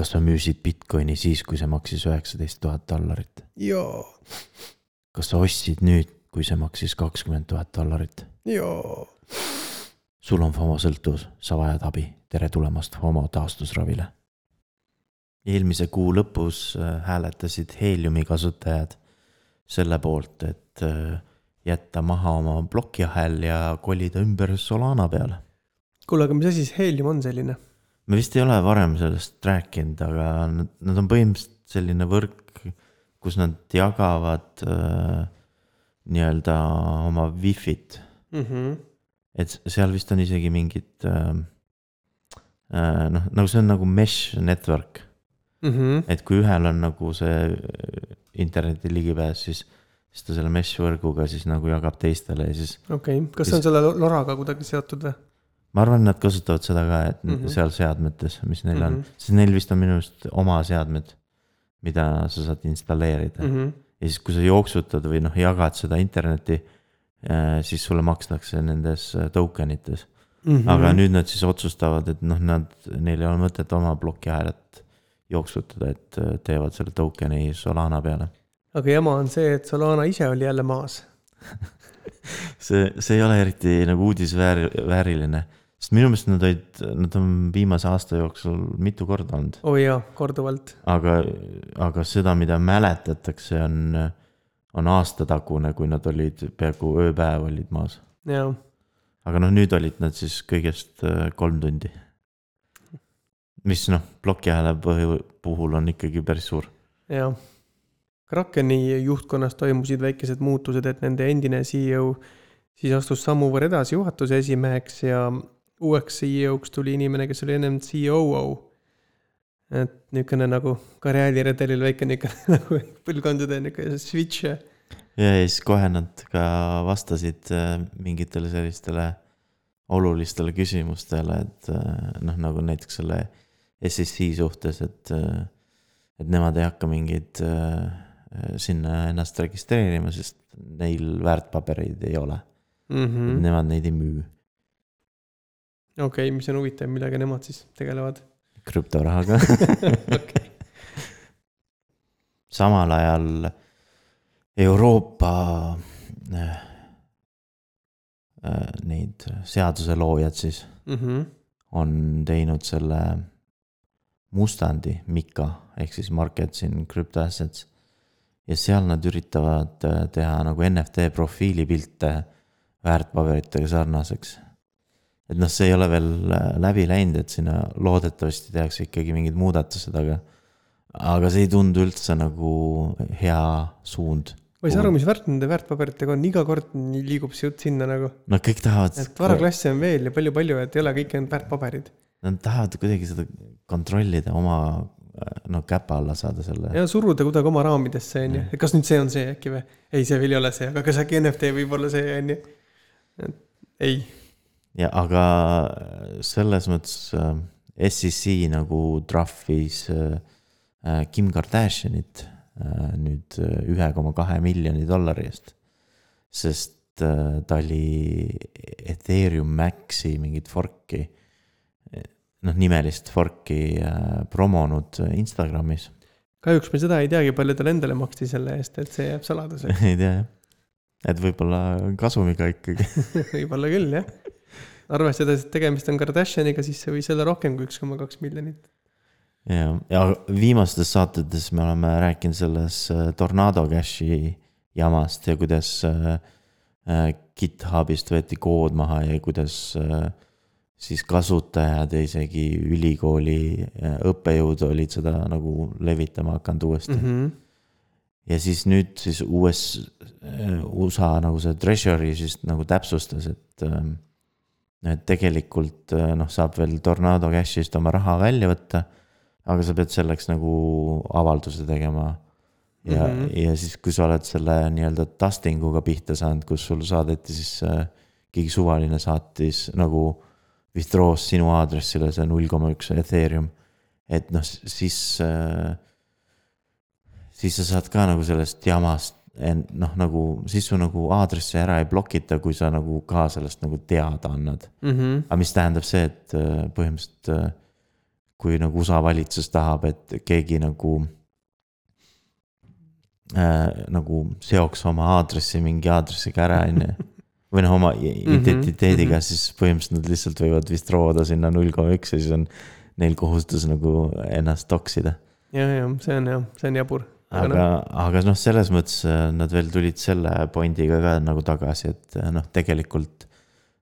kas sa müüsid Bitcoini siis, kui see maksis üheksateist tuhat dollarit? jaa, kas sa ostsid nüüd, kui see maksis kakskümmend tuhat dollarit? jaa. sul on FOMO sõltuvus, sa vajad abi, tere tulemast FOMO taastusravile. eelmise kuu lõpus äh, hääletasid Heliumi kasutajad selle poolt, et äh, jätta maha oma plokiahel ja kolida ümber Solana peale. kuule, aga mis asi see Helium on selline? Me vist ei ole varem sellest rääkinud, aga nad, nad on põhimõtteliselt selline võrk, kus nad jagavad äh, nii-öelda oma wifi't mm. -hmm. et seal vist on isegi mingid äh, äh, noh, nagu see on nagu mesh network Mm -hmm. et kui ühel on nagu see interneti ligipääs, siis, siis ta selle mesh võrguga siis nagu jagab teistele ja siis. okei okay., kas see on selle loraga kuidagi seotud või? Ma arvan, nad kasutavad seda ka, et mm -hmm. seal seadmetes, mis neil mm -hmm. on, sest neil vist on minu arust oma seadmed, mida sa saad installeerida mm. -hmm. ja siis, kui sa jooksutad või noh, jagad seda internetti, siis sulle makstakse nendes token ites mm. -hmm. aga nüüd nad siis otsustavad, et noh, nad, neil ei ole mõtet oma plokiahelat jooksutada, et teevad selle token'i Solana peale. aga jama on see, et Solana ise oli jälle maas see, see ei ole eriti nagu uudisvääriline sest minu meelest nad olid, nad on viimase aasta jooksul mitu korda olnud. oo oh jaa, korduvalt. aga, aga seda, mida mäletatakse, on, on aastatagune, kui nad olid peaaegu ööpäev olid maas. jaa. aga noh, nüüd olid nad siis kõigest äh, kolm tundi. mis noh, plokiahela puhul on ikkagi päris suur. jah. Krakeni juhtkonnas toimusid väikesed muutused, et nende endine CEO siis astus sammu võrra edasi juhatuse esimeheks ja uueks CEO-ks tuli inimene, kes oli ennem COO. et niisugune nagu karjääriredelil väike niisugune nagu põlvkondade niisugune switch. ja, siis kohe nad ka vastasid äh, mingitele sellistele olulistele küsimustele, et äh, noh, nagu näiteks selle SSI suhtes, et, äh, et nemad ei hakka mingeid sinna ennast registreerima, sest neil väärtpabereid ei ole mm. -hmm. Nemad neid ei müü okei okay,, mis on huvitav, millega nemad siis tegelevad? krüptorahaga okay. samal ajal Euroopa äh, neid seaduseloojad siis mm -hmm. on teinud selle mustandi MiCA ehk siis Markets in Crypto Assets. ja seal nad üritavad äh, teha nagu NFT profiilipilte väärtpaberitega sarnaseks et noh, see ei ole veel äh, läbi läinud, et sinna loodetavasti tehakse ikkagi mingid muudatused, aga. aga see ei tundu üldse nagu hea suund. ma ei saa aru, mis värk nende väärtpaberitega on, iga kord liigub see jutt sinna nagu. no kõik tahavad. et varaklasse on veel ja palju-palju, et ei ole kõik ainult väärtpaberid. Nad tahavad kuidagi seda kontrollida oma no käpa alla saada selle. ja suruda kuidagi oma raamidesse, on ju, et kas nüüd see on see äkki või? ei, see veel ei ole see, aga kas äkki NFT võib olla see, on ju. ei ja aga selles mõttes äh, SEC nagu trahvis äh, äh, Kim Kardashianit nüüd ühe koma kahe miljoni dollari eest. sest ta oli Ethereum Maxi mingit fork'i, noh nimelist fork'i promonud Instagramis. kahjuks me seda ei teagi, palju talle endale maksti selle eest, et see jääb saladuseks ei tea jah, et võib-olla kasumiga ikkagi võib-olla küll jah arvestades, et tegemist on Kardashiniga, siis see võis olla rohkem kui üks koma kaks miljonit. ja, ja viimastes saatetes me oleme rääkinud selles äh, Tornado Cashi jamast ja kuidas äh, äh, GitHubist võeti kood maha ja kuidas siis kasutajad ja isegi ülikooli õppejõud olid seda nagu levitama hakanud uuesti mm. -hmm. ja siis nüüd siis US, USA nagu see treasury siis nagu täpsustas, et ähm, et tegelikult äh, noh, saab veel Tornado Cashist oma raha välja võtta. aga sa pead selleks nagu avalduse tegema. ja mm, -hmm. ja siis, kui sa oled selle nii-öelda dusting uga pihta saanud, kus sul saadeti siis äh, keegi suvaline saatis nagu withdraw's sinu aadressile see null koma üks Ethereum. et noh, siis äh,, siis sa saad ka nagu sellest jamast noh, nagu siis su nagu aadressi ära ei blokita, kui sa nagu ka sellest nagu teada annad mm. -hmm. aga mis tähendab see, et äh, põhimõtteliselt äh, kui nagu USA valitsus tahab, et keegi nagu äh, nagu seoks oma aadressi mingi aadressiga ära, on ju. või noh, oma identiteediga mm, -hmm. siis põhimõtteliselt nad lihtsalt võivad vist rooda sinna null koma üks ja siis on neil kohustus nagu ennast toksida. ja, ja see on jah, see on jabur. Aga, aga, aga noh, selles mõttes äh, nad veel tulid selle pointiga ka nagu tagasi, et äh, noh, tegelikult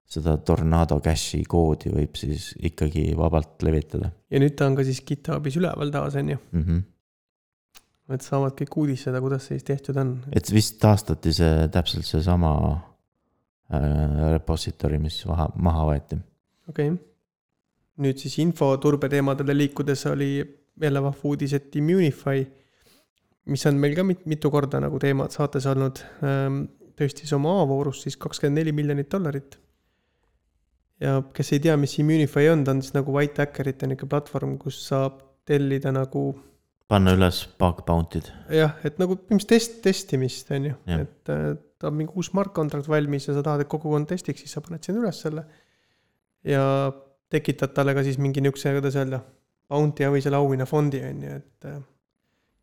seda Tornado Cache'i koodi võib siis ikkagi vabalt levitada. ja nüüd ta on ka siis GitHubis üleval taas, on ju mm. -hmm. et saavad kõik uudistada, kuidas see siis tehtud on. et vist taastati see täpselt seesama äh, repository, mis maha, maha võeti. okei okay., nüüd siis infoturbe teemadele liikudes oli jälle vahva uudis, et Immunify, mis on meil ka mit, mitu korda nagu teemad saates olnud, ähm, tõstis oma A-voorust siis kakskümmend neli miljonit dollarit ja kes ei tea, mis Immunify on, ta on siis nagu white hackerite niisugune platvorm, kus saab tellida nagu. panna üles bug bounty'd. jah, et nagu põhimõtteliselt test, testimist on ju, et äh, ta on mingi uus smart contract valmis ja sa tahad, et kogukond testiks, siis sa paned sinna üles selle. ja tekitad talle ka siis mingi niisuguse, kuidas öelda, bounty või selle auhinnafondi on ju, et äh,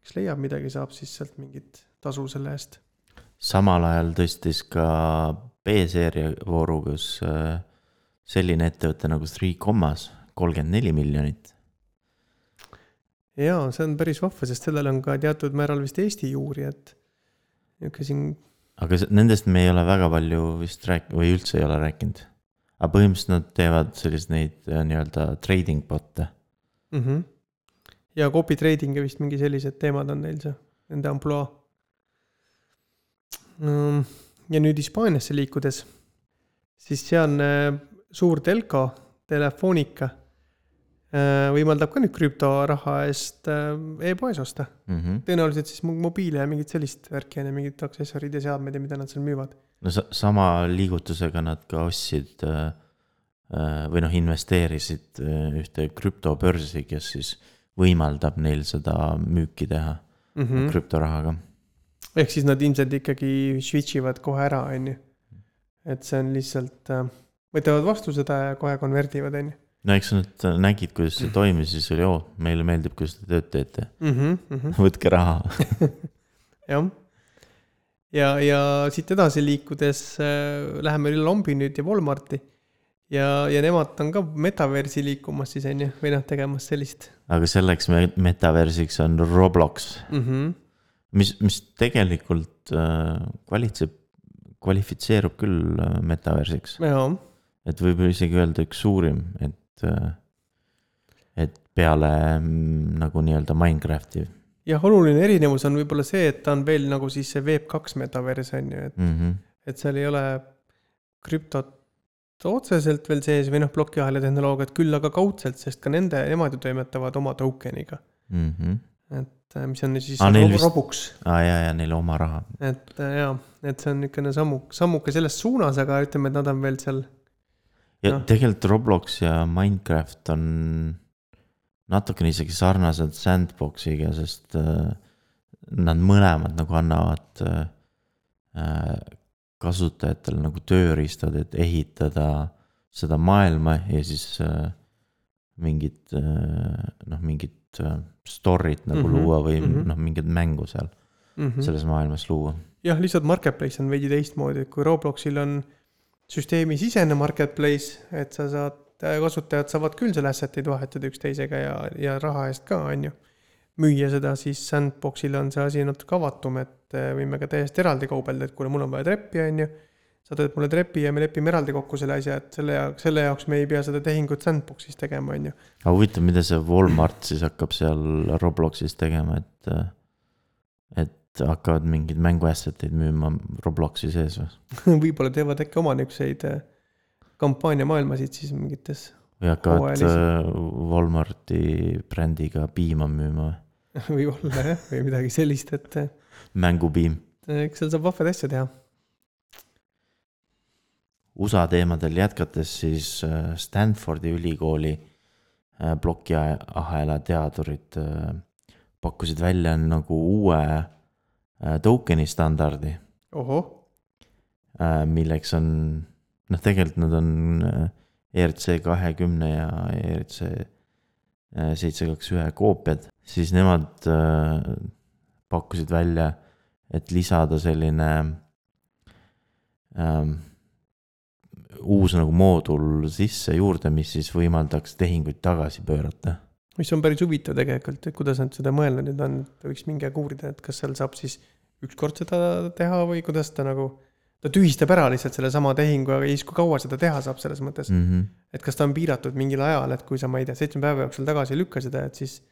kes leiab midagi, saab siis sealt mingit tasu selle eest. samal ajal tõstis ka B-seeria vooru, kus äh, selline ettevõte nagu Three Commas, kolmkümmend neli miljonit. jaa, see on päris vahva, sest sellel on ka teatud määral vist Eesti juuri, et niisugune siin. aga nendest me ei ole väga palju vist rääk- või üldse ei ole rääkinud. aga põhimõtteliselt nad teevad selliseid neid äh, nii-öelda trading bot'e mm. -hmm. Ja copy trading ja vist mingi sellised teemad on neil see, nende ampluaa. Mm, ja nüüd Hispaaniasse liikudes, siis sealne suur telko, Telefonica, äh, võimaldab ka nüüd krüptoraha eest äh, e-poes osta mm. -hmm. tõenäoliselt siis mobiile ja mingit sellist värki on ju, mingid aksessorid ja seadmed ja mida nad seal müüvad. no sa, sama liigutusega nad ka ostsid äh, või noh, investeerisid ühte krüptobörsi, kes siis võimaldab neil seda müüki teha mm -hmm. krüptorahaga. ehk siis nad ilmselt ikkagi switch ivad kohe ära, on ju. et see on lihtsalt äh, võtavad vastu seda ja kohe konverdivad, on ju. no eks nad nägid, kuidas see toimis, siis oli, oo, meile meeldib, kuidas te tööd teete mm. -hmm, mm -hmm. võtke raha jah. ja, ja siit edasi liikudes äh, läheme üle Lombi nüüd ja Walmarti. Ja, ja nemad on ka metaversi liikumas siis on ju, või noh, tegemas sellist. aga selleks me metaversiks on Roblox mm. -hmm. mis, mis tegelikult äh, kvalitseb, kvalifitseerub küll äh, metaversiks. et võib isegi öelda üks suurim, et, äh, et peale mm, nagu nii-öelda Minecrafti. jah, oluline erinevus on võib-olla see, et ta on veel nagu siis see Web2 metavers on ju, et mm, -hmm. et seal ei ole krüptot otseselt veel sees või noh, plokiahela tehnoloogiat, küll aga kaudselt, sest ka nende, nemad ju toimetavad oma token'iga mm. -hmm. et äh, mis on siis ah, vist... Robux. aa ah, jaa, jaa, neil oma raha. et äh, jaa, et see on niisugune sammu, sammuke selles suunas, aga ütleme, et nad on veel seal ja no. tegelikult Roblox ja Minecraft on natukene isegi sarnased Sandboxiga, sest äh, nad mõlemad nagu annavad kasutajatele nagu tööriistad, et ehitada seda maailma ja siis äh, mingit äh, noh, mingit äh, story't nagu mm -hmm, luua või mm -hmm. noh, mingit mängu seal mm -hmm. selles maailmas luua. jah, lihtsalt marketplace on veidi teistmoodi, et kui Robloxil on süsteemisisene marketplace, et sa saad, kasutajad saavad küll selle asset'id vahetada üksteisega ja, ja raha eest ka, on ju. Müüa seda, siis Sandboxil on see asi natuke avatum, et eh, võime ka täiesti eraldi kaubelda, et kuule, mul on vaja treppi, on ju. sa teed mulle trepi ja me lepime eraldi kokku selle asja, et selle jaoks, selle jaoks me ei pea seda tehingut Sandboxis tegema, on ju. aga huvitav, mida see Walmart siis hakkab seal Robloxis tegema, et, et hakkavad mingeid mänguasset'eid müüma Robloksi sees või võib-olla teevad äkki oma niisuguseid äh, kampaaniamaailmasid siis mingites. või hakkavad Walmarti brändiga piima müüma või võib-olla jah, või midagi sellist, et. Äh, mängupiim. eks seal saab vahvaid asju teha. USA teemadel jätkates siis Stanfordi ülikooli plokiahela teadurid pakkusid välja nagu uue Äh, token'i standardi. Äh, milleks on, noh, tegelikult nad on äh, ERC kahekümne ja ERC seitse, kaks, ühe koopiad, siis nemad äh, pakkusid välja, et lisada selline ähm, uus nagu moodul sisse juurde, mis siis võimaldaks tehinguid tagasi pöörata. mis on päris huvitav tegelikult, et kuidas nad seda mõelnud nüüd on, võiks mingi aeg uurida, et kas seal saab siis ükskord seda teha või kuidas ta nagu ta tühistab ära lihtsalt sellesama tehingu, aga siis, kui kaua seda teha saab selles mõttes mm. -hmm. et kas ta on piiratud mingil ajal, et kui sa, ma ei tea, seitsme päeva jooksul tagasi ei lükka seda, et siis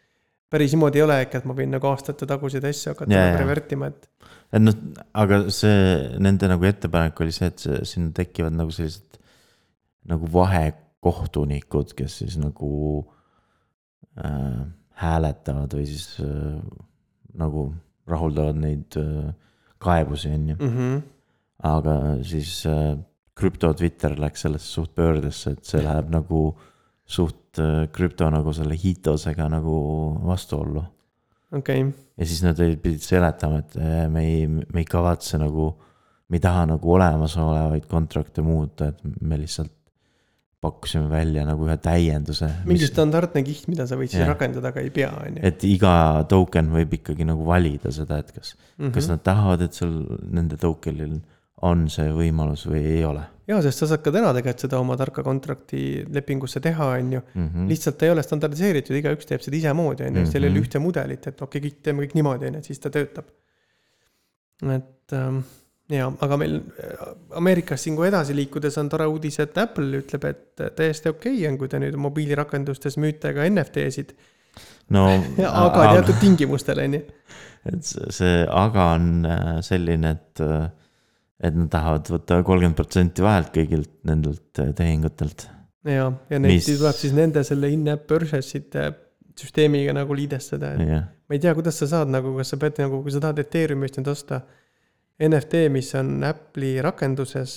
päris niimoodi ei ole äkki, et ma võin nagu aastate taguseid asju hakata Jaa, nagu revertima, et et noh, aga see, nende nagu ettepanek oli see, et see, sinna tekivad nagu sellised nagu vahekohtunikud, kes siis nagu äh, hääletavad või siis äh, nagu rahuldavad neid äh, kaebusi, on ju. -hmm. aga siis äh, krüpto Twitter läks sellest suht pöördesse, et see läheb nagu suht äh, krüpto nagu selle hiitosega nagu vastuollu. okei okay. ja siis nad pidid seletama, et äh, me ei, me ei kavatse nagu, me ei taha nagu olemasolevaid kontrakte muuta, et me lihtsalt pakkusime välja nagu ühe täienduse. mingi standardne kiht, mida sa võid siis rakendada, aga ei pea, on ju. et iga token võib ikkagi nagu valida seda, et kas mm, -hmm. kas Mhm. nad tahavad, et sul nende tokenil on see võimalus või ei ole jaa, sest sa saad ka täna tegelikult seda oma tarka kontrakti lepingusse teha, on ju. mm. -hmm. lihtsalt ta ei ole standardiseeritud, igaüks teeb seda isemoodi, on ju, seal ei ole Mhm. ühte mudelit, et okei okay,, kõik teeme kõik niimoodi, on ju, et siis ta töötab. et ähm, jaa, aga meil äh, Ameerikas siin, kui edasi liikudes on tore uudis, et Apple ütleb, et täiesti okei okay on, kui te nüüd mobiilirakendustes müüte ka NFT-sid, no aga teatud tingimustel, on ju. et see, aga on äh, selline, et, äh, et nad tahavad võtta kolmkümmend protsenti vahelt kõigilt nendelt äh, tehingutelt. ja, ja neid Mis- tuleb siis nende selle in-app purchase'ite süsteemiga nagu liidestada, et jah, ma ei tea, kuidas sa saad nagu, kas sa pead nagu, kui sa tahad Ethereumist nüüd osta NFT, mis on Apple'i rakenduses,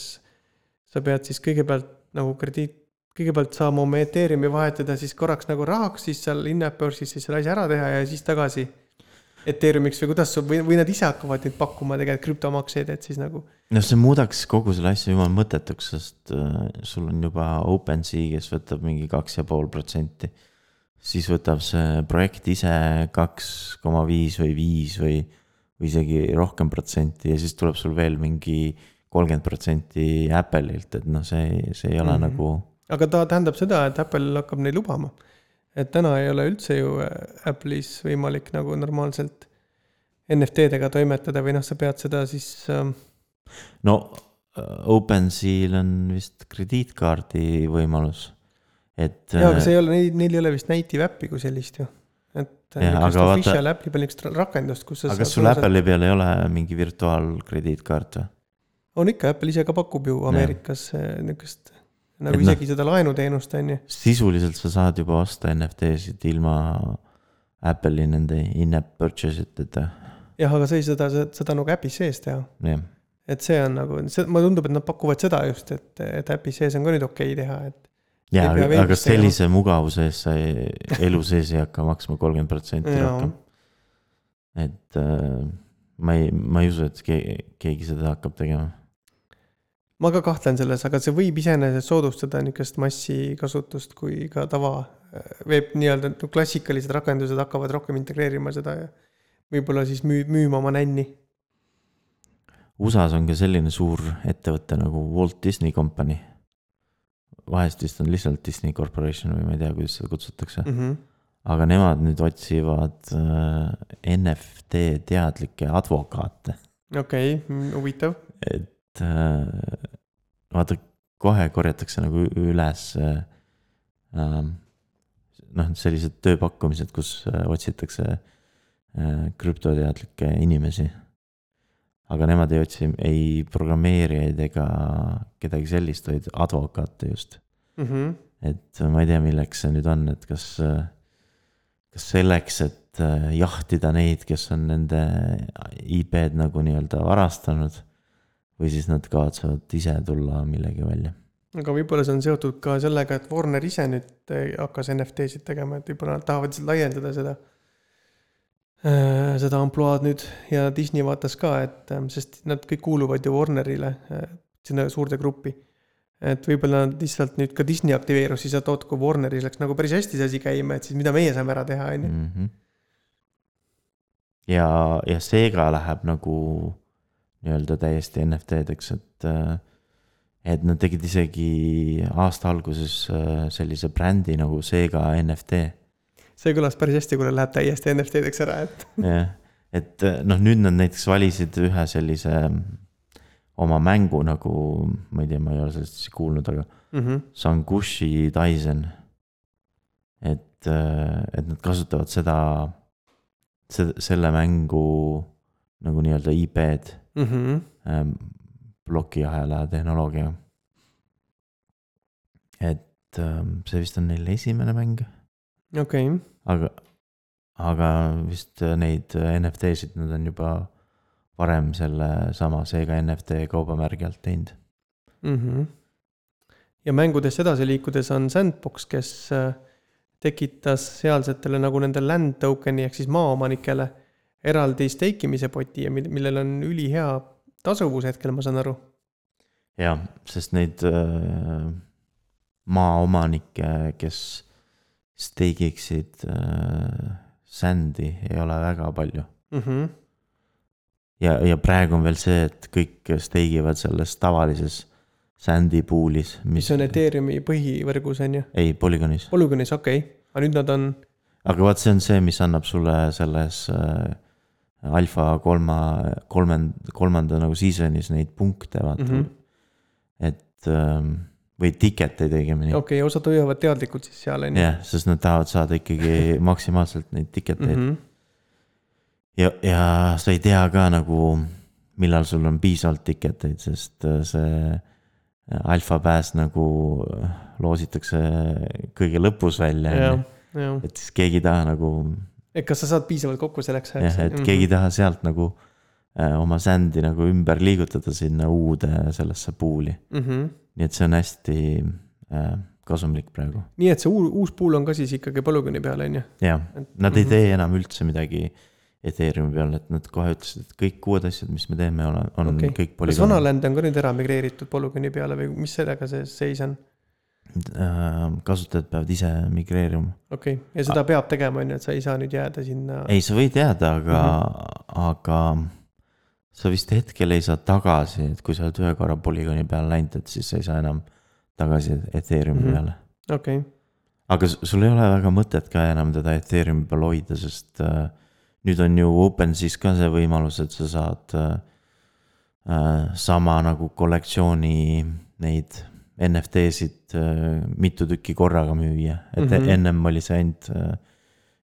sa pead siis kõigepealt nagu krediit, kõigepealt saama oma Ethereumi vahetada siis korraks nagu rahaks, siis seal in-app börsis siis selle asja ära teha ja siis tagasi Ethereumiks või kuidas või, või nad ise hakkavad nüüd pakkuma tegelikult krüptomakseid, et siis nagu noh, see muudaks kogu selle asja jumala mõttetuks, sest äh, sul on juba OpenSea, kes võtab mingi kaks ja pool protsenti. siis võtab see projekt ise kaks koma viis või viis või, või isegi rohkem protsenti ja siis tuleb sul veel mingi kolmkümmend protsenti Apple'ilt, et noh, see, see ei ole mm. -hmm. nagu aga ta tähendab seda, et Apple hakkab neid lubama. Et täna ei ole üldse ju äh, Apple'is võimalik nagu normaalselt NFT-dega toimetada või noh, sa pead seda siis ähm, no äh, OpenSea'l on vist krediitkaardi võimalus, et. jaa, aga see ei ole, neil, neil ei ole vist native äppi kui sellist ju. et official äppi peal niisugust rakendust, kus sa aga kas sul Apple'i peal ei ole mingi virtuaalkrediitkaart või? on ikka, Apple ise ka pakub ju Ameerikas äh, niisugust nagu Et noh- isegi seda laenuteenust on ju. sisuliselt sa saad juba osta NFT-sid ilma Apple'i nende in-app purchase iteta, jah, aga sa ei seda, seda nagu äpi sees teha. jah. et see on nagu, see, mulle tundub, et nad pakuvad seda just, et, et äpi sees on ka nüüd okei okay teha, et ja, Ei pea aga tegema. sellise mugavuse eest sa ei, elu sees ei hakka maksma kolmkümmend protsenti Jaa. rohkem. et äh, ma ei, ma ei usu, et keegi, keegi seda hakkab tegema. Ma ka kahtlen selles, aga see võib iseenesest soodustada niisugust massikasutust, kui ka tava äh, veeb nii-öelda no klassikalised rakendused hakkavad rohkem integreerima seda ja võib-olla siis müü-, müüma oma nänni. USA-s on ka selline suur ettevõte nagu Walt Disney Company. vahest vist on lihtsalt Disney Corporation või ma ei tea, kuidas seda kutsutakse Mm -hmm. aga nemad nüüd otsivad äh, NFT teadlikke advokaate, okei okay,, huvitav. et äh, vaata, kohe korjatakse nagu üles äh, ähm, noh, sellised tööpakkumised, kus äh, otsitakse äh, krüptoteadlikke inimesi. aga nemad ei otsi ei programmeerijaid ega kedagi sellist, vaid advokaate just Mm -hmm. et ma ei tea, milleks see nüüd on, et kas, kas selleks, et äh, jahtida neid, kes on nende IP-d nagu nii-öelda varastanud või siis nad kavatsevad ise tulla millegi välja. aga võib-olla see on seotud ka sellega, et Warner ise nüüd eh, hakkas NFT-sid tegema, et võib-olla nad tahavad lihtsalt laiendada seda, seda ampluaad nüüd ja Disney vaatas ka, et ähm, sest nad kõik kuuluvad ju Warnerile, sinna suurde gruppi. et võib-olla nad lihtsalt nüüd ka Disney aktiveerus siis sealt oot-, kui Warneris läks nagu päris hästi see asi käima, et siis mida meie saame ära teha, on ju. Mhm. ja, ja seega läheb nagu nii-öelda täiesti NFT-deks, et äh, et nad tegid isegi aasta alguses äh, sellise brändi nagu Sega NFT. see kõlas päris hästi, kui läheb täiesti NFT-deks ära, et. jah, et äh, noh, nüüd nad näiteks valisid ühe sellise mm, oma mängu nagu, ma ei tea, ma ei ole sellest kuulnud, aga mm -hmm. Sangushi Daisen. et, et nad kasutavad seda, selle mängu nagu nii-öelda IP-d Mm -hmm. ähm, plokiahela tehnoloogia. et ähm, see vist on neil esimene mäng, okei okay. aga, aga vist neid NFT-sid nad on juba varem selle sama Sega NFT kaubamärgi alt teinud. mm. -hmm. ja mängudest edasi liikudes on Sandbox, kes äh, tekitas sealsetele nagu nende land token'i ehk siis maaomanikele eraldi steikimise poti ja mil- millel on ülihea tasuvus hetkel, ma saan aru. jah, sest neid äh, maaomanikke, kes steigiksid äh, sändi, ei ole väga palju mm. -hmm. ja, ja praegu on veel see, et kõik steigivad selles tavalises sändi pool'is, mis on Ethereumi põhivõrgus, on ju? ei, Polygonis. Polygonis, okei okay., aga nüüd nad on, aga vaat see on see, mis annab sulle selles äh, alfa kolma, kolmand-, kolmanda nagu season'is neid punkte, vaata mm. -hmm. et ähm, või ticket eid õigemini. okei okay,, osad hoiavad teadlikult siis seal, on ju? jah, sest nad tahavad saada ikkagi maksimaalselt neid ticket eid mm. -hmm. ja, ja sa ei tea ka nagu, millal sul on piisavalt ticket eid, sest äh, see alfa pääs nagu loositakse kõige lõpus välja, et siis keegi ei taha nagu et kas sa saad piisavalt kokku selleks jah, ajaks? et keegi ei taha sealt nagu äh, oma sändi nagu ümber liigutada sinna uude sellesse pool'i. mm. -hmm. nii et see on hästi äh, kasumlik praegu. nii et see uus, uus pool on ka siis ikkagi Polygoni peal, on ju? jah, nad ei mhm. tee enam üldse midagi Ethereumi peal, et nad kohe ütlesid, et kõik uued asjad, mis me teeme, on Okei. okay. kõik kas polügoon Vanaland on ka nüüd ära migreeritud Polygoni peale või mis sellega see seis on? Äh, kasutajad peavad ise migreerima. okei okay., ja seda peab tegema, on ju, et sa ei saa nüüd jääda sinna. ei, sa võid jääda, aga mm. -hmm. aga sa vist hetkel ei saa tagasi, et kui sa oled ühe korra polügooni peale läinud, et siis sa ei saa enam tagasi Ethereumi mm -hmm. peale. okei okay. aga sul ei ole väga mõtet ka enam teda Ethereumi peal hoida, sest äh, nüüd on ju OpenSea's ka see võimalus, et sa saad äh, äh, sama nagu kollektsiooni neid NFT-sid äh, mitu tükki korraga müüa, et mm. -hmm. ennem oli see ainult äh,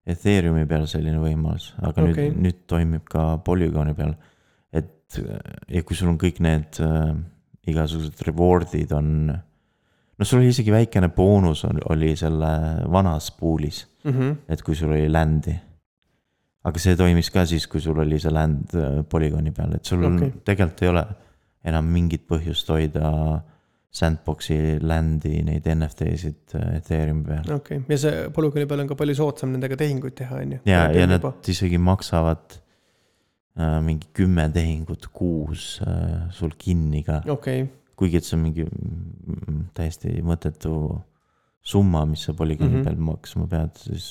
Ethereumi peal selline võimalus, aga okay. Nüüd, nüüd toimib ka Polygoni peal. et äh, ja kui sul on kõik need äh, igasugused reward'id on, no sul oli isegi väikene boonus on, oli selle vanas pool'is mm. -hmm. et kui sul oli land'i. aga see toimis ka siis, kui sul oli see land äh, polügooni peal, et sul okay. tegelikult ei ole enam mingit põhjust hoida sandbox'i land'i neid NFT-sid äh, Ethereumi peal. okei okay., ja see Polygoni peal on ka palju soodsam nendega tehinguid teha, on ju. ja, ja nad isegi maksavad äh, mingi kümme tehingut kuus äh, sul kinni ka, okay. kuigi et see on mingi mm, täiesti mõttetu summa, mis sa polügooni mm. -hmm. peal maksma pead, siis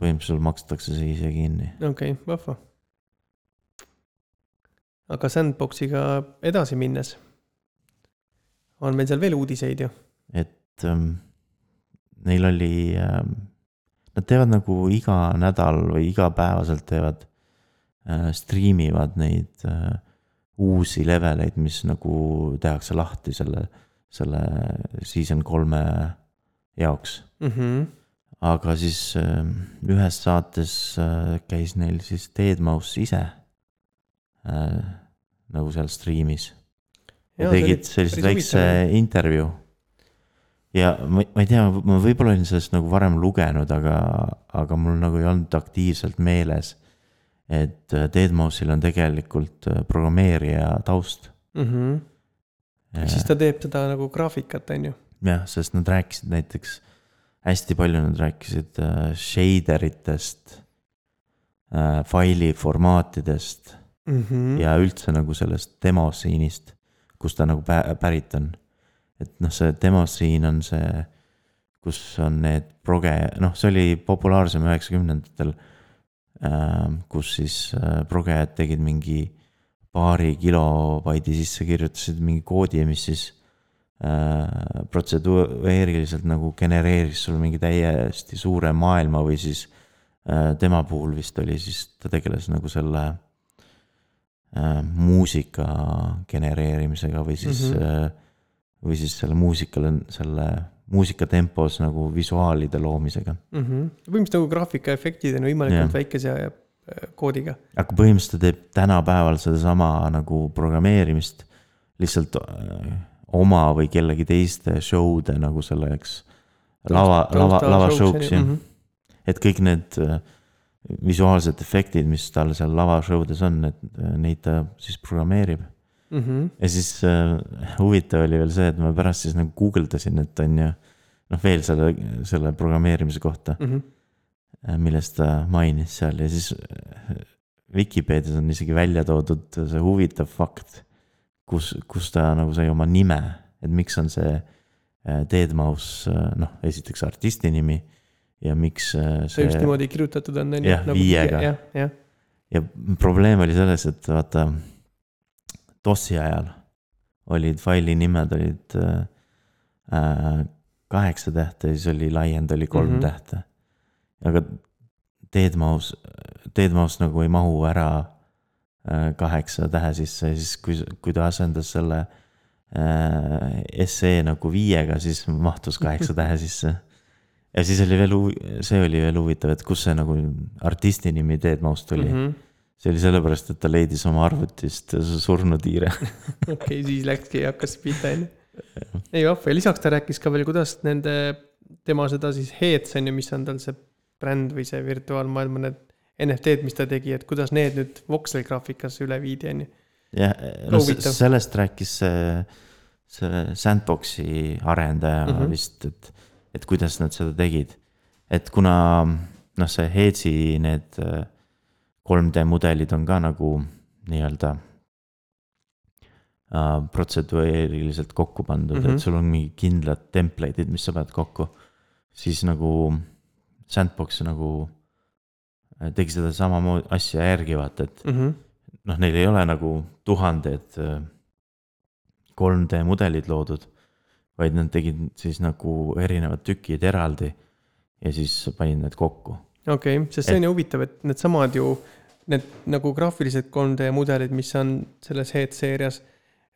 põhimõtteliselt makstakse see ise kinni. okei okay,, vahva. aga Sandboxiga edasi minnes on meil seal veel uudiseid ju. et ähm, neil oli ähm,, nad teevad nagu iga nädal või igapäevaselt teevad äh,, striimivad neid äh, uusi leveleid, mis nagu tehakse lahti selle, selle season kolme jaoks. mm. -hmm. aga siis äh, ühes saates äh, käis neil siis Deadmau5 ise äh, nagu seal striimis ja tegid sellise väikse intervjuu. ja ma, ma ei tea, ma võib-olla olin sellest nagu varem lugenud, aga, aga mul nagu ei olnud aktiivselt meeles. et Deadmau5-il on tegelikult äh, programmeerija taust. mm. -hmm. ehk siis ta teeb seda nagu graafikat, on ju. jah, sest nad rääkisid näiteks, hästi palju nad rääkisid äh, shader itest äh,, faili formaatidest mm. -hmm. ja üldse nagu sellest demosiinist, kust ta nagu pä- pärit on. et noh, see demo siin on see, kus on need proge, noh, see oli populaarsem üheksakümnendatel äh,. kus siis äh, progejad tegid mingi paari kilobaidi sisse, kirjutasid mingi koodi, mis siis äh, protseduuriliselt nagu genereeris sulle mingi täiesti suure maailma või siis äh, tema puhul vist oli siis, ta tegeles nagu selle äh, muusika genereerimisega või siis mm, -hmm. või siis selle muusikale, selle muusika tempos nagu visuaalide loomisega mm. -hmm. põhimõtteliselt nagu graafikaefektid on võimalikult väikese äh, koodiga. aga põhimõtteliselt ta teeb tänapäeval sedasama nagu programmeerimist lihtsalt äh, oma või kellegi teiste show'de nagu selleks lava, lava, lava show'ks jah mm -hmm.. et kõik need äh, visuaalsed efektid, mis tal seal lava show des on, et neid ta siis programmeerib mm. -hmm. ja siis äh, huvitav oli veel see, et ma pärast siis nagu guugeldasin, et on ju noh, veel selle, selle programmeerimise kohta mm. -hmm. millest ta mainis seal ja siis äh, Vikipeedias on isegi välja toodud see huvitav fakt, kus, kus ta nagu sai oma nime, et miks on see äh, Deadmau5 noh, esiteks artisti nimi ja miks see. see just niimoodi kirjutatud on, on ju. jah, nagu viiega. ja, ja. ja probleem oli selles, et vaata DOS-i ajal olid faili nimed olid äh, kaheksa tähte ja siis oli laiend oli kolm mm -hmm. tähte. aga Deadmau5, Deadmau5 nagu ei mahu ära äh, kaheksa tähe sisse ja siis, kui, kui ta asendas selle äh, SE nagu viiega, siis mahtus kaheksa tähe sisse. Ja siis oli veel, see oli veel huvitav, et kust see nagu artisti nimi Deadmau5 tuli mm. -hmm see oli sellepärast, et ta leidis oma arvutist surnukiire okei okay,, siis läkski ja hakkas pihta, on ju. ei vahva ja lisaks ta rääkis ka veel, kuidas nende, tema seda siis Heads on ju, mis on tal see bränd või see virtuaalmaailma need NFT-d, mis ta tegi, et kuidas need nüüd voxel graafikasse üle viidi, on ju. jah, no sellest rääkis see, see Sandboxi arendaja mm -hmm. vist, et, et kuidas nad seda tegid. et kuna noh, see Headsi need 3D mudelid on ka nagu nii-öelda äh, protseduuriliselt kokku pandud mm, -hmm. et mhm. sul on mingi kindlad template'id, mis sa pead kokku. siis nagu Sandbox nagu äh, tegi seda samamoodi asja järgi, vaata, et mm -hmm. noh, neil ei ole nagu tuhanded 3D äh, mudelid loodud, vaid nad tegid siis nagu erinevad tükid eraldi ja siis panid need kokku. okei okay,, sest see on ju huvitav, et needsamad ju need nagu graafilised 3D mudelid, mis on selles Head seerias,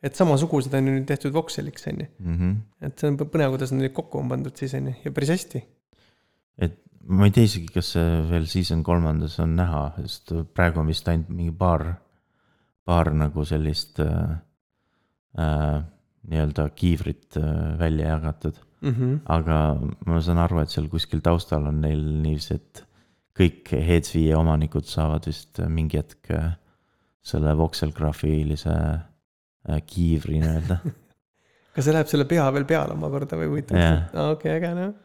et samasugused on ju nüüd tehtud voxeliks, on ju. Mhm. et see on põnev, kuidas nad kokku on pandud siis, on ju, ja päris hästi. et ma ei tea isegi, kas see veel season kolmandas on näha, sest praegu on vist ainult mingi paar, paar nagu sellist äh, äh, nii-öelda kiivrit äh, välja jagatud mm. -hmm. aga ma saan aru, et seal kuskil taustal on neil niiviisi, et kõik Heads5 omanikud saavad vist mingi hetk äh, selle vokselgraafilise äh, kiivri nii-öelda kas see läheb selle pea veel peale omakorda või huvitav yeah.? ah, okei okay,, äge noh.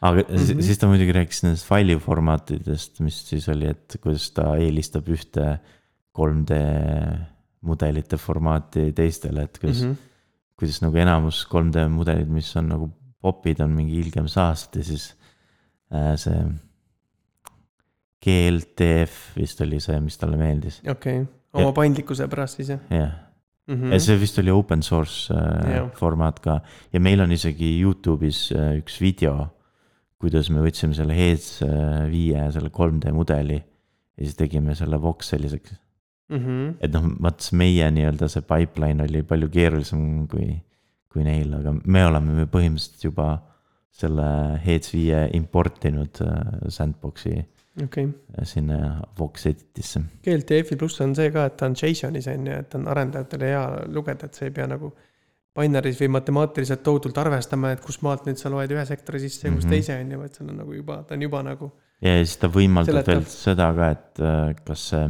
aga mm -hmm. siis ta muidugi rääkis nendest faili formaatidest, mis siis oli, et kuidas ta eelistab ühte 3D mudelite formaati teistele, et kuidas mm, -hmm. Kuidas nagu enamus 3D mudelid, mis on nagu popid, on mingi ilgem saast ja siis äh, see GLTF vist oli see, mis talle meeldis. okei okay., oma ja, paindlikkuse pärast siis jah? jah mm -hmm. ja see vist oli open source äh, formaat ka ja meil on isegi Youtube'is äh, üks video, kuidas me võtsime selle Heads äh, viie selle 3D mudeli ja siis tegime selle voxeliseks mm. -hmm. et noh, vaat meie nii-öelda see pipeline oli palju keerulisem kui, kui neil, aga me oleme põhimõtteliselt juba selle Heads viie importinud äh, Sandbox'i okay. sinna Vox Editisse. GLTF-i pluss on see ka, et ta on JSON-is on ju, et on arendajatele hea lugeda, et sa ei pea nagu binary's või matemaatiliselt tohutult arvestama, et kust maalt nüüd sa loed ühe sektori sisse ja mm -hmm. teise on ju, vaid seal on nagu juba, ta on juba nagu. ja siis ta võimaldab veel seda ka, et äh, kas see,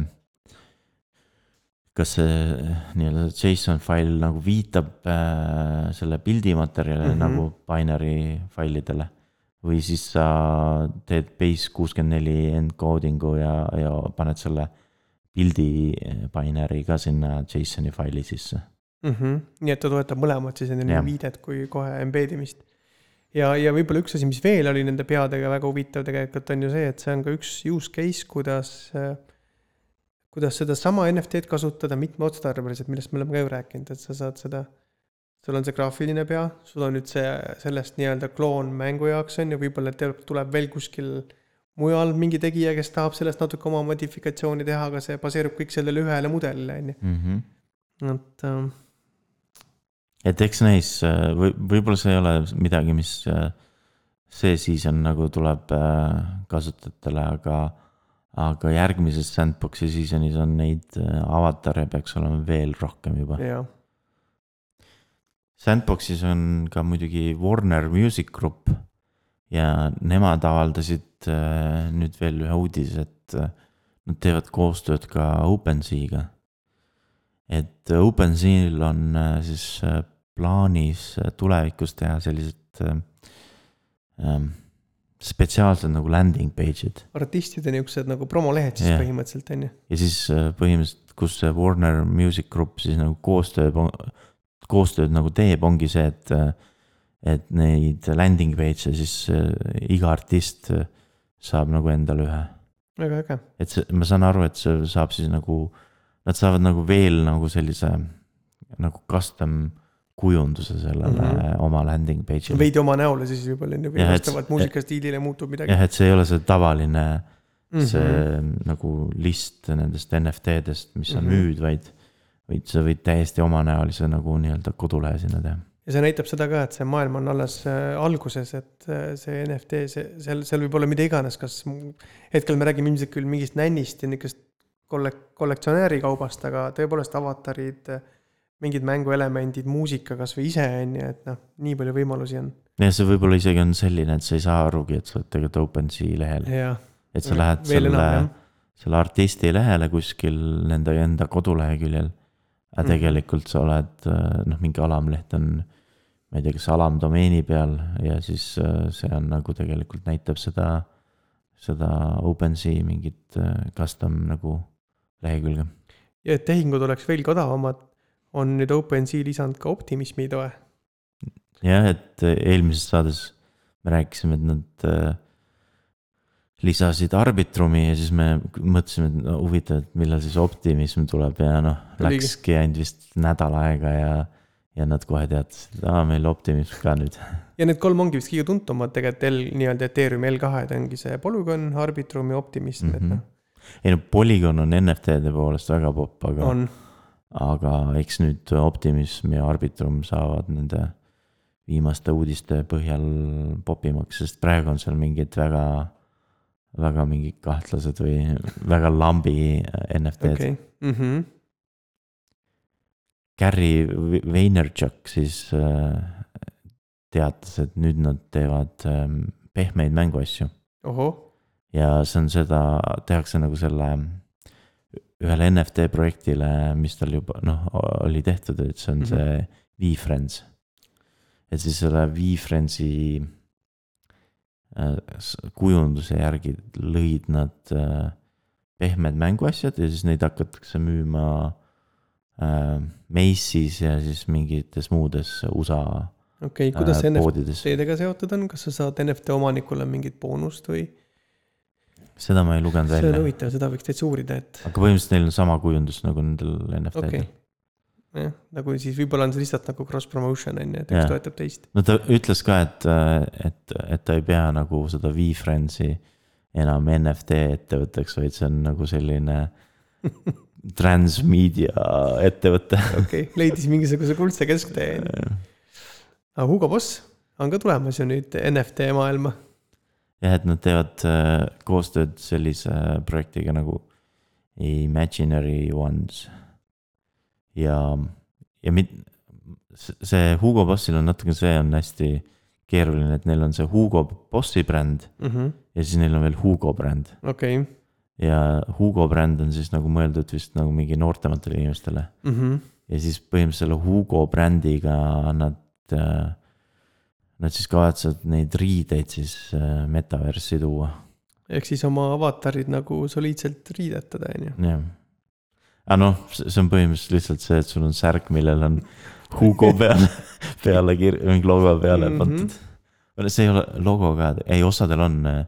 kas see nii-öelda JSON fail nagu viitab äh, selle pildimaterjalile mm -hmm. nagu binary failidele või siis sa teed base kuuskümmend neli encoding'u ja, ja paned selle pildi binary ka sinna JSON-i faili sisse mm. -hmm. nii et ta toetab mõlemat siis nii viidet kui kohe embed imist. ja, ja võib-olla üks asi, mis veel oli nende peadega väga huvitav tegelikult on ju see, et see on ka üks use case, kuidas, kuidas sedasama NFT-d kasutada mitmeotstarbeliselt, millest me oleme ka ju rääkinud, et sa saad seda, sul on see graafiline pea, sul on nüüd see sellest nii-öelda kloon mängu jaoks on ju, võib-olla tuleb veel kuskil mujal mingi tegija, kes tahab sellest natuke oma modifikatsiooni teha, aga see baseerub kõik sellele ühele mudelile on ju, mm. -hmm. et ähm, et eks näis, või võib-olla see ei ole midagi, mis äh, see season nagu tuleb äh, kasutajatele, aga, aga järgmises sandbox'i season'is on neid äh, avatare peaks olema veel rohkem juba. Sandbox'is on ka muidugi Warner Music Group ja nemad avaldasid äh, nüüd veel ühe uudise, et äh, nad teevad koostööd ka OpenSea'ga. et OpenSea'l on siis plaanis tulevikus teha sellised äh, ähm, spetsiaalsed nagu landing page'id artistide niisugused nagu promolehed siis Jah. põhimõtteliselt on ju, ja siis äh, põhimõtteliselt, kus see Warner Music Group siis nagu koostöö, koostööd nagu teeb, ongi see, et. et neid landing page'e siis äh, iga artist äh, saab nagu endale ühe, väga äge, et see, ma saan aru, et see saab siis nagu. Nad saavad nagu veel nagu sellise nagu custom kujunduse sellele mm. -hmm. oma landing page'ile. veidi oma näole siis võib-olla on ju, või vastavalt muusikastiilile muutub midagi. jah, et see ei ole see tavaline Mhm. see nagu list nendest NFT-dest, mis sa Mhm. müüd, vaid, vaid sa võid täiesti omanäolise nagu nii-öelda kodulehe sinna teha. ja see näitab seda ka, et see maailm on alles äh, alguses, et äh, see NFT, see, seal, seal võib olla mida iganes, kas hetkel me räägime ilmselt küll mingist nännist ja niisugust kollek-, kollektsionääri kaubast, aga tõepoolest avatarid, mingid mänguelemendid, muusika kasvõi ise on ju, et noh, nii palju võimalusi on. ja see võib-olla isegi on selline, et sa ei saa arugi, et sa oled tegelikult OpenSea lehel, et sa lähed veel selle selle artisti lehele kuskil nende enda koduleheküljel. aga Mhm. tegelikult sa oled noh, mingi alamleht on, ma ei tea, kas alamdomeeni peal ja siis äh, see on nagu tegelikult näitab seda, seda OpenSea mingit äh, custom nagu lehekülge ja et tehingud oleks veelgi odavamad, on nüüd OpenSea lisanud ka optimismi toe. jah, et äh, eelmises saates me rääkisime, et nad äh, lisasid Arbitrumi ja siis me mõtlesime, et no huvitav, et millal siis Optimism tuleb ja noh, läkski ainult vist nädal aega ja, ja nad kohe teatasid, et aa, meil Optimism ka nüüd. ja need kolm ongi vist kõige tuntumad tegelikult L nii-öelda Ethereumi L2-d ongi see Polygon, Arbitrum ja Optimism mm, Mhm. -hmm. ei no Polygon on NFT-de poolest väga popp, et aga noh, on, aga eks nüüd Optimism ja Arbitrum saavad nende viimaste uudiste põhjal popimaks, sest praegu on seal mingid väga, väga mingid kahtlased või väga lambi NFT-d okay.. okei, Mhm. Gary Vaynerchuk siis äh, teatas, et nüüd nad teevad ähm, pehmeid mänguasju ja see on seda, tehakse nagu selle ühele NFT projektile, mis tal juba noh, oli tehtud, et see on Mhm. see VFriends. et siis selle VFriendsi äh, kujunduse järgi lõid nad äh, pehmed mänguasjad ja siis neid hakatakse müüma äh, Macy's ja siis mingites muudes USA okei, kuidas see. NFT-dega seotud on, kas sa saad NFT omanikule mingit boonust või? Seda ma ei lugenud see on välja, huvitav, seda võiks täitsa uurida, et aga põhimõtteliselt neil on sama kujundus nagu nendel NFT-del okei. jah, nagu siis võib-olla on see lihtsalt nagu cross promotion on ju, et üks Jaa. toetab teist. no ta ütles ka, et, et, et ta ei pea nagu seda VFriendsi enam NFT ettevõtteks, vaid see on nagu selline transmedia ettevõte. okei okay., leidis mingisuguse kuldse kesktee aga Hugo Boss on ka tulemas ju nüüd NFT maailma. jah, et nad teevad äh, koostööd sellise projektiga nagu Imaginary Ones. ja, ja mit-, see Hugo Bossil on natuke, see on hästi keeruline, et neil on see Hugo Bossi bränd ja siis neil on veel Hugo bränd okei, ja Hugo bränd on siis nagu mõeldud vist nagu mingi noortematele inimestele. ja siis põhimõtteliselt selle Hugo brändiga nad, nad siis kavatsevad neid riideid siis äh, metaversi tuua, ehk siis oma avatarid nagu soliidselt riidetada on ju. jah. aga noh, see on põhimõtteliselt lihtsalt see, et sul on särk, millel on Hugo peale, peale kir-, mingi logo peale Mhm. pandud. see ei ole logo ka, ei osadel on äh,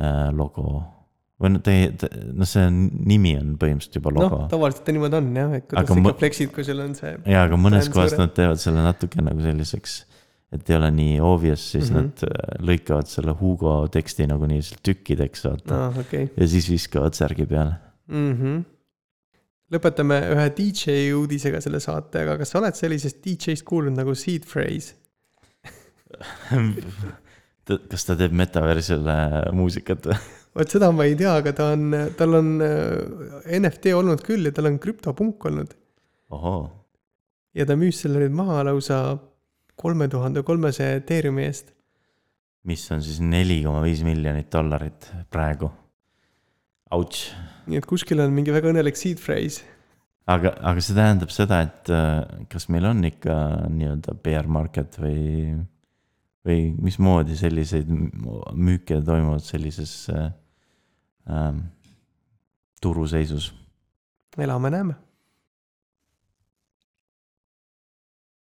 äh, logo või noh, ta ei, noh, see on, nimi on põhimõtteliselt juba noh logo, tavaliselt ta niimoodi on jah, et kuidas Aga sa ikka flex'id, kui sul on see. jaa, aga mõnes kohas nad teevad selle natuke nagu selliseks, et ei ole nii obvious, siis mm. -hmm. nad äh, lõikavad selle Hugo teksti nagu nii tükkideks, vaata aa, okei. ja siis viskavad särgi peale. mhmh. lõpetame ühe DJ uudisega selle saate, aga kas sa oled sellisest DJ-st kuulnud nagu Seed Phrase? kas ta teeb metaversile muusikat või? vot seda ma ei tea, aga ta on, tal on äh, NFT olnud küll ja tal on krüptopunk olnud. ja ta müüs selle nüüd maha lausa kolme tuhande kolmesaja eteeriumi eest. mis on siis neli koma viis miljonit dollarit praegu. Ouch, nii et kuskil on mingi väga õnnelik seed phrase. aga, aga see tähendab seda, et äh, kas meil on ikka nii-öelda bear market või, või mismoodi selliseid müüke toimuvad sellises äh, ähm, turuseisus? elame-näeme